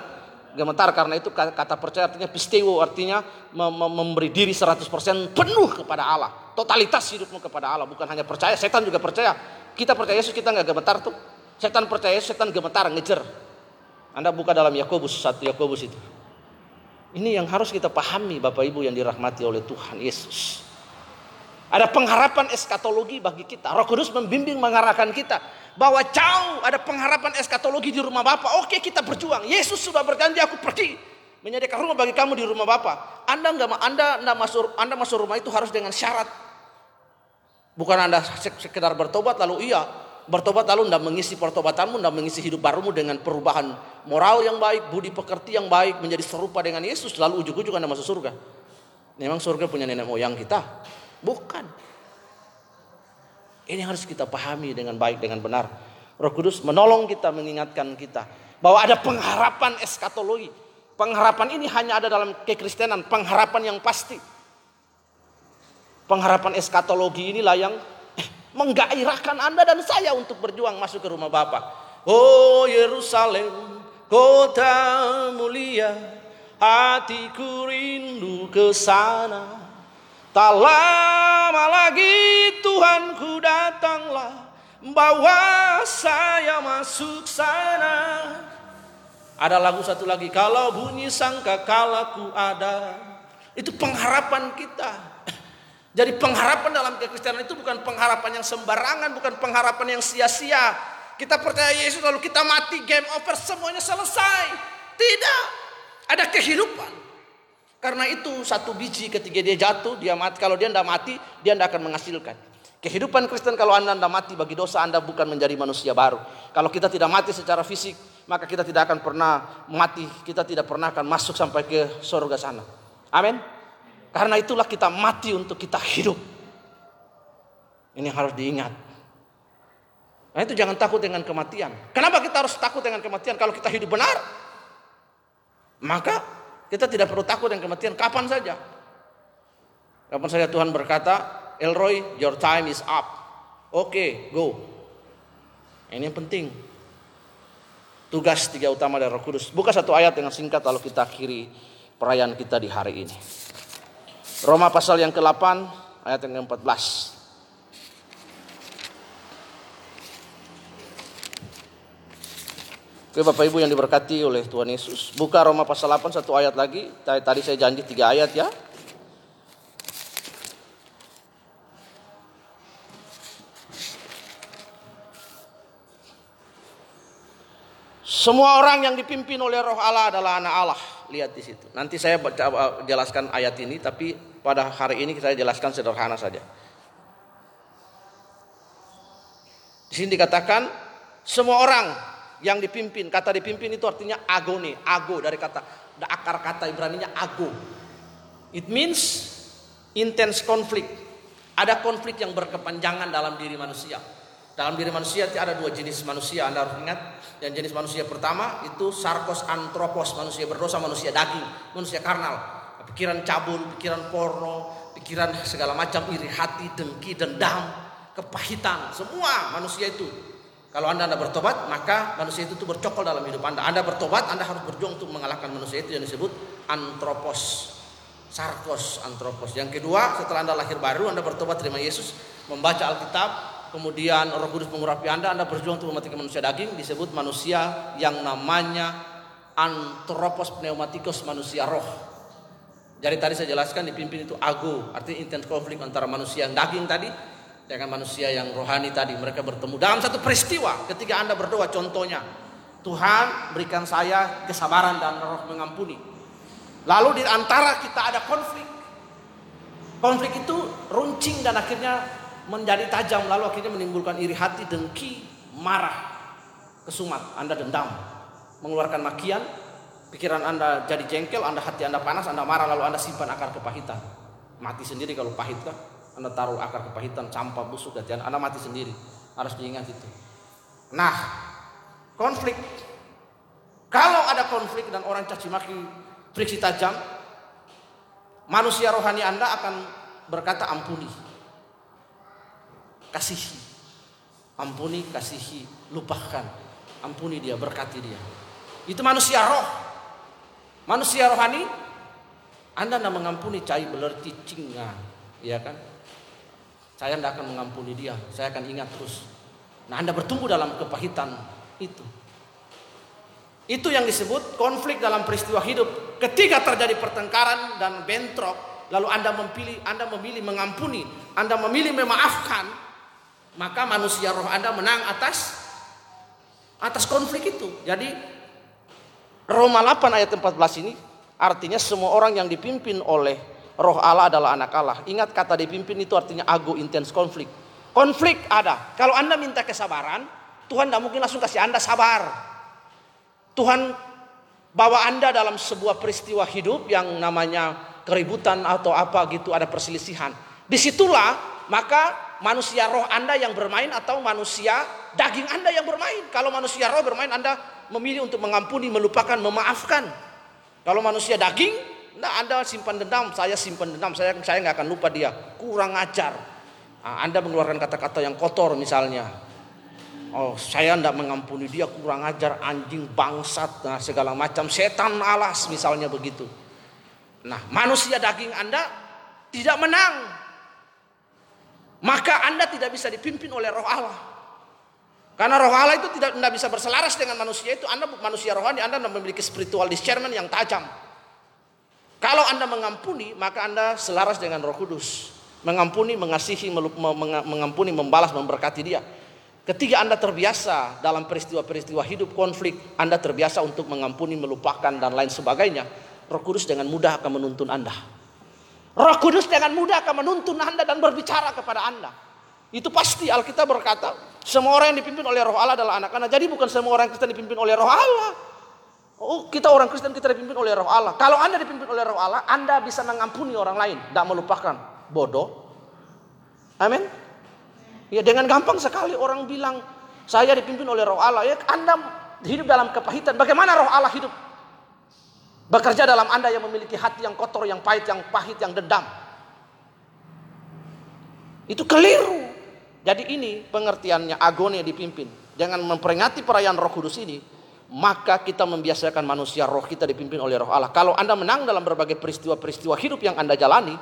Gemetar karena itu kata percaya artinya pistewo artinya memberi diri 100% penuh kepada Allah. Totalitas hidupmu kepada Allah bukan hanya percaya, setan juga percaya. Kita percaya Yesus kita nggak gemetar tuh. Setan percaya Yesus, setan gemetar ngejer. Anda buka dalam Yakobus satu Yakobus itu. Ini yang harus kita pahami Bapak Ibu yang dirahmati oleh Tuhan Yesus. Ada pengharapan eskatologi bagi kita. Roh Kudus membimbing mengarahkan kita bahwa jauh ada pengharapan eskatologi di rumah Bapak. Oke, kita berjuang. Yesus sudah berjanji aku pergi menyediakan rumah bagi kamu di rumah Bapak. Anda nggak Anda Anda masuk Anda masuk rumah itu harus dengan syarat. Bukan Anda sekedar bertobat lalu iya, bertobat lalu Anda mengisi pertobatanmu, Anda mengisi hidup barumu dengan perubahan moral yang baik, budi pekerti yang baik, menjadi serupa dengan Yesus, lalu ujuk-ujuk Anda masuk surga. Memang surga punya nenek moyang kita. Bukan. Ini harus kita pahami dengan baik, dengan benar. Roh Kudus menolong kita, mengingatkan kita. Bahwa ada pengharapan eskatologi. Pengharapan ini hanya ada dalam kekristenan. Pengharapan yang pasti. Pengharapan eskatologi inilah yang eh, menggairahkan Anda dan saya untuk berjuang masuk ke rumah Bapa. Oh Yerusalem, kota mulia, hatiku rindu ke sana. Tak lama lagi Tuhanku datanglah Bawa saya masuk sana. Ada lagu satu lagi Kalau bunyi sangka kalaku ada. Itu pengharapan kita. Jadi pengharapan dalam kekristenan itu bukan pengharapan yang sembarangan Bukan pengharapan yang sia-sia. Kita percaya Yesus lalu kita mati game over semuanya selesai. Tidak. Ada kehidupan karena itu satu biji ketika dia jatuh, dia mati. Kalau dia tidak mati, dia tidak akan menghasilkan. Kehidupan Kristen kalau Anda tidak mati bagi dosa Anda bukan menjadi manusia baru. Kalau kita tidak mati secara fisik, maka kita tidak akan pernah mati. Kita tidak pernah akan masuk sampai ke surga sana. Amin. Karena itulah kita mati untuk kita hidup. Ini harus diingat. Nah itu jangan takut dengan kematian. Kenapa kita harus takut dengan kematian kalau kita hidup benar? Maka kita tidak perlu takut dengan kematian kapan saja. Kapan saja Tuhan berkata, Elroy, your time is up. Oke, okay, go. Ini yang penting. Tugas tiga utama dari Roh Kudus. Buka satu ayat dengan singkat lalu kita akhiri perayaan kita di hari ini. Roma pasal yang ke-8 ayat yang ke-14. Oke Bapak Ibu yang diberkati oleh Tuhan Yesus. Buka Roma pasal 8 satu ayat lagi. Tadi saya janji tiga ayat ya. Semua orang yang dipimpin oleh Roh Allah adalah anak Allah. Lihat di situ. Nanti saya jelaskan ayat ini, tapi pada hari ini saya jelaskan sederhana saja. Di sini dikatakan semua orang yang dipimpin, kata dipimpin itu artinya agone, ago dari kata akar kata Ibrani-nya ago. It means intense conflict. Ada konflik yang berkepanjangan dalam diri manusia. Dalam diri manusia ada dua jenis manusia, Anda harus ingat. Yang jenis manusia pertama itu sarkos antropos, manusia berdosa, manusia daging, manusia karnal. Pikiran cabul, pikiran porno, pikiran segala macam iri hati, dengki, dendam, kepahitan. Semua manusia itu. Kalau Anda Anda bertobat, maka manusia itu tuh bercokol dalam hidup Anda. Anda bertobat, Anda harus berjuang untuk mengalahkan manusia itu yang disebut antropos. Sarkos antropos. Yang kedua, setelah Anda lahir baru, Anda bertobat terima Yesus, membaca Alkitab, kemudian Roh Kudus mengurapi Anda, Anda berjuang untuk mematikan manusia daging, disebut manusia yang namanya antropos pneumatikos manusia roh. Jadi tadi saya jelaskan dipimpin itu ago, artinya intense konflik antara manusia yang daging tadi dengan manusia yang rohani tadi. Mereka bertemu dalam satu peristiwa ketika Anda berdoa contohnya. Tuhan berikan saya kesabaran dan roh mengampuni. Lalu di antara kita ada konflik. Konflik itu runcing dan akhirnya menjadi tajam lalu akhirnya menimbulkan iri hati, dengki, marah, kesumat, Anda dendam, mengeluarkan makian, pikiran Anda jadi jengkel, Anda hati Anda panas, Anda marah lalu Anda simpan akar kepahitan. Mati sendiri kalau pahit kan? Anda taruh akar kepahitan, campak, busuk, dan Anda mati sendiri. Harus diingat itu. Nah, konflik. Kalau ada konflik dan orang caci maki friksi tajam, manusia rohani Anda akan berkata ampuni kasihi. Ampuni, kasihi, lupakan. Ampuni dia, berkati dia. Itu manusia roh. Manusia rohani, Anda tidak mengampuni cai belerti cinga. Ya kan? Saya tidak akan mengampuni dia. Saya akan ingat terus. Nah Anda bertumbuh dalam kepahitan itu. Itu yang disebut konflik dalam peristiwa hidup. Ketika terjadi pertengkaran dan bentrok, lalu Anda memilih, Anda memilih mengampuni, Anda memilih memaafkan, maka manusia roh Anda menang atas atas konflik itu. Jadi Roma 8 ayat 14 ini artinya semua orang yang dipimpin oleh roh Allah adalah anak Allah. Ingat kata dipimpin itu artinya ago intense konflik. Konflik ada. Kalau Anda minta kesabaran, Tuhan tidak mungkin langsung kasih Anda sabar. Tuhan bawa Anda dalam sebuah peristiwa hidup yang namanya keributan atau apa gitu ada perselisihan. Di situlah maka manusia roh Anda yang bermain atau manusia daging Anda yang bermain. Kalau manusia roh bermain Anda memilih untuk mengampuni, melupakan, memaafkan. Kalau manusia daging, nah Anda simpan dendam, saya simpan dendam, saya saya nggak akan lupa dia. Kurang ajar. Nah, anda mengeluarkan kata-kata yang kotor misalnya. Oh, saya tidak mengampuni dia kurang ajar, anjing, bangsat, nah, segala macam, setan alas misalnya begitu. Nah, manusia daging Anda tidak menang maka Anda tidak bisa dipimpin oleh roh Allah. Karena roh Allah itu tidak, tidak bisa berselaras dengan manusia itu. Anda manusia rohani, Anda memiliki spiritual discernment yang tajam. Kalau Anda mengampuni, maka Anda selaras dengan roh kudus. Mengampuni, mengasihi, mengampuni, membalas, memberkati dia. Ketika Anda terbiasa dalam peristiwa-peristiwa hidup konflik, Anda terbiasa untuk mengampuni, melupakan, dan lain sebagainya. Roh Kudus dengan mudah akan menuntun Anda. Roh Kudus dengan mudah akan menuntun Anda dan berbicara kepada Anda. Itu pasti Alkitab berkata, semua orang yang dipimpin oleh Roh Allah adalah anak anak. Jadi bukan semua orang Kristen dipimpin oleh Roh Allah. Oh, kita orang Kristen kita dipimpin oleh Roh Allah. Kalau Anda dipimpin oleh Roh Allah, Anda bisa mengampuni orang lain, tidak melupakan. Bodoh. Amin. Ya dengan gampang sekali orang bilang saya dipimpin oleh Roh Allah. Ya Anda hidup dalam kepahitan. Bagaimana Roh Allah hidup? Bekerja dalam Anda yang memiliki hati yang kotor, yang pahit, yang pahit, yang dendam. Itu keliru. Jadi ini pengertiannya agone dipimpin. Jangan memperingati perayaan roh kudus ini. Maka kita membiasakan manusia roh kita dipimpin oleh roh Allah. Kalau Anda menang dalam berbagai peristiwa-peristiwa hidup yang Anda jalani.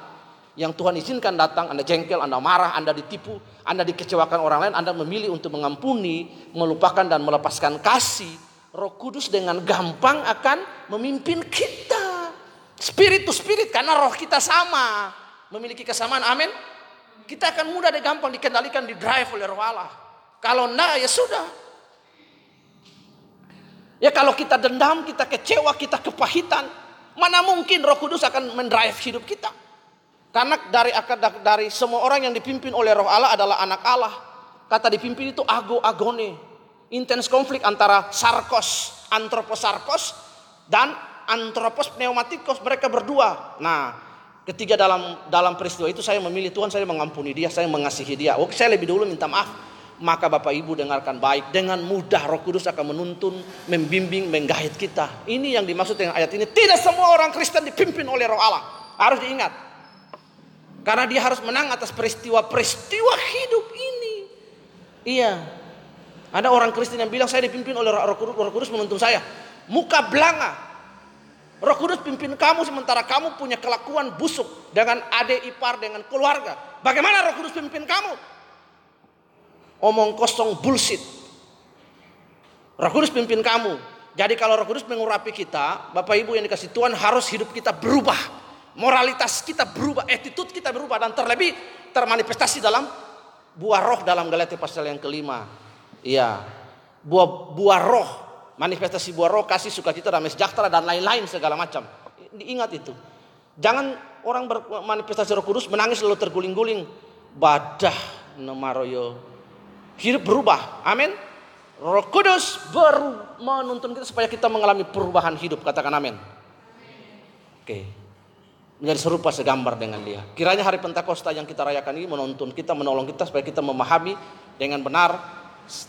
Yang Tuhan izinkan datang, Anda jengkel, Anda marah, Anda ditipu, Anda dikecewakan orang lain, Anda memilih untuk mengampuni, melupakan dan melepaskan kasih Roh Kudus dengan gampang akan memimpin kita. Spirit to spirit karena roh kita sama. Memiliki kesamaan. Amin. Kita akan mudah dan gampang dikendalikan, di drive oleh roh Allah. Kalau enggak ya sudah. Ya kalau kita dendam, kita kecewa, kita kepahitan, mana mungkin Roh Kudus akan mendrive hidup kita? Karena dari dari semua orang yang dipimpin oleh Roh Allah adalah anak Allah. Kata dipimpin itu ago agone. Intens konflik antara sarkos, antroposarkos dan antropos pneumatikos mereka berdua. Nah, ketiga dalam dalam peristiwa itu saya memilih Tuhan saya mengampuni dia, saya mengasihi dia. Oke, saya lebih dulu minta maaf maka Bapak Ibu dengarkan baik. Dengan mudah Roh Kudus akan menuntun, membimbing, menggait kita. Ini yang dimaksud dengan ayat ini. Tidak semua orang Kristen dipimpin oleh Roh Allah. Harus diingat. Karena dia harus menang atas peristiwa-peristiwa hidup ini. Iya. Ada orang Kristen yang bilang saya dipimpin oleh Roh Kudus, Roh Kudus menuntun saya. Muka belanga. Roh Kudus pimpin kamu sementara kamu punya kelakuan busuk dengan adik ipar dengan keluarga. Bagaimana Roh Kudus pimpin kamu? Omong kosong bullshit. Roh Kudus pimpin kamu. Jadi kalau Roh Kudus mengurapi kita, Bapak Ibu yang dikasih Tuhan harus hidup kita berubah. Moralitas kita berubah, attitude kita berubah dan terlebih termanifestasi dalam buah roh dalam Galatia pasal yang kelima. Iya. Buah buah roh, manifestasi buah roh, kasih sukacita, damai sejahtera dan lain-lain segala macam. Diingat itu. Jangan orang bermanifestasi Roh Kudus menangis lalu terguling-guling. Badah nemaroyo hidup berubah. Amin. Roh Kudus baru menuntun kita supaya kita mengalami perubahan hidup. Katakan amin. Oke. Menjadi serupa segambar dengan dia. Kiranya hari Pentakosta yang kita rayakan ini menuntun kita, menolong kita supaya kita memahami dengan benar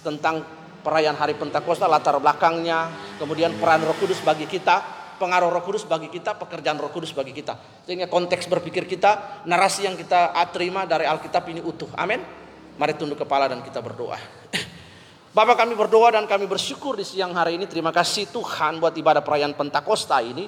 tentang perayaan hari Pentakosta, latar belakangnya, kemudian peran Roh Kudus bagi kita, pengaruh Roh Kudus bagi kita, pekerjaan Roh Kudus bagi kita. Sehingga konteks berpikir kita, narasi yang kita terima dari Alkitab ini utuh. Amin. Mari tunduk kepala dan kita berdoa. Bapak kami berdoa dan kami bersyukur di siang hari ini. Terima kasih Tuhan buat ibadah perayaan Pentakosta ini.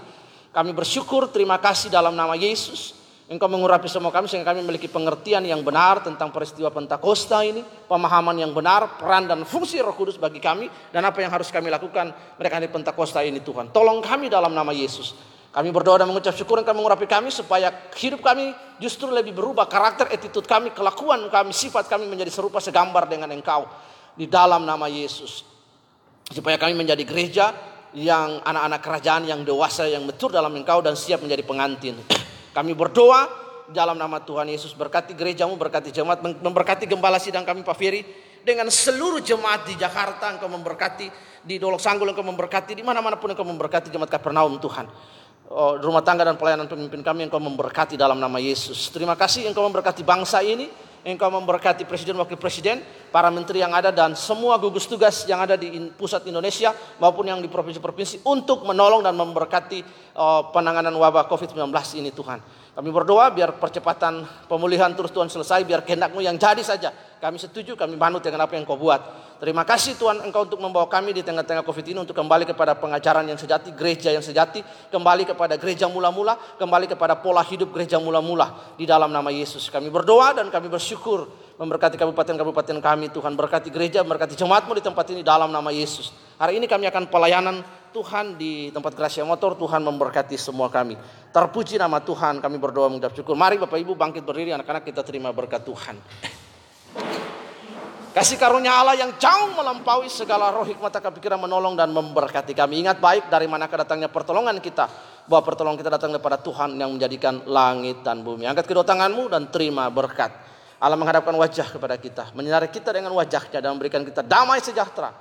Kami bersyukur, terima kasih dalam nama Yesus. Engkau mengurapi semua kami sehingga kami memiliki pengertian yang benar tentang peristiwa Pentakosta ini. Pemahaman yang benar, peran dan fungsi roh kudus bagi kami. Dan apa yang harus kami lakukan mereka di Pentakosta ini Tuhan. Tolong kami dalam nama Yesus. Kami berdoa dan mengucap syukur Engkau mengurapi kami supaya hidup kami justru lebih berubah. Karakter, attitude kami, kelakuan kami, sifat kami menjadi serupa segambar dengan Engkau. Di dalam nama Yesus. Supaya kami menjadi gereja yang anak-anak kerajaan yang dewasa, yang betul dalam Engkau dan siap menjadi pengantin. Kami berdoa dalam nama Tuhan Yesus. Berkati gerejamu, berkati jemaat, memberkati gembala sidang kami Pak. Dengan seluruh jemaat di Jakarta Engkau memberkati. Di Dolok Sanggul Engkau memberkati. Di mana-mana pun Engkau memberkati jemaat Kapernaum Tuhan rumah tangga dan pelayanan pemimpin kami engkau memberkati dalam nama Yesus. Terima kasih engkau memberkati bangsa ini, engkau memberkati presiden wakil presiden, para menteri yang ada dan semua gugus tugas yang ada di pusat Indonesia maupun yang di provinsi-provinsi untuk menolong dan memberkati oh, penanganan wabah COVID-19 ini Tuhan. Kami berdoa biar percepatan pemulihan terus Tuhan selesai, biar kehendakmu yang jadi saja. Kami setuju, kami manut dengan apa yang kau buat. Terima kasih Tuhan Engkau untuk membawa kami di tengah-tengah COVID ini untuk kembali kepada pengajaran yang sejati, gereja yang sejati, kembali kepada gereja mula-mula, kembali kepada pola hidup gereja mula-mula di dalam nama Yesus. Kami berdoa dan kami bersyukur memberkati kabupaten-kabupaten kami Tuhan, berkati gereja, berkati jemaatmu di tempat ini dalam nama Yesus. Hari ini kami akan pelayanan Tuhan di tempat Gracia Motor, Tuhan memberkati semua kami. Terpuji nama Tuhan, kami berdoa mengucap syukur. Mari Bapak Ibu bangkit berdiri, anak-anak kita terima berkat Tuhan. Kasih karunia Allah yang jauh melampaui segala roh hikmat akal pikiran menolong dan memberkati kami. Ingat baik dari mana kedatangnya pertolongan kita. Bahwa pertolongan kita datang daripada Tuhan yang menjadikan langit dan bumi. Angkat kedua tanganmu dan terima berkat. Allah menghadapkan wajah kepada kita. Menyinari kita dengan wajahnya dan memberikan kita damai sejahtera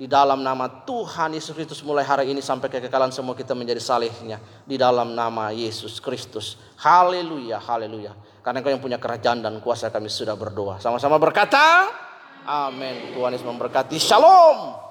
di dalam nama Tuhan Yesus Kristus mulai hari ini sampai kekekalan semua kita menjadi salehnya. Di dalam nama Yesus Kristus. Haleluya, haleluya. Karena engkau yang punya kerajaan dan kuasa kami sudah berdoa. Sama-sama berkata, amin. Tuhan Yesus memberkati. Shalom.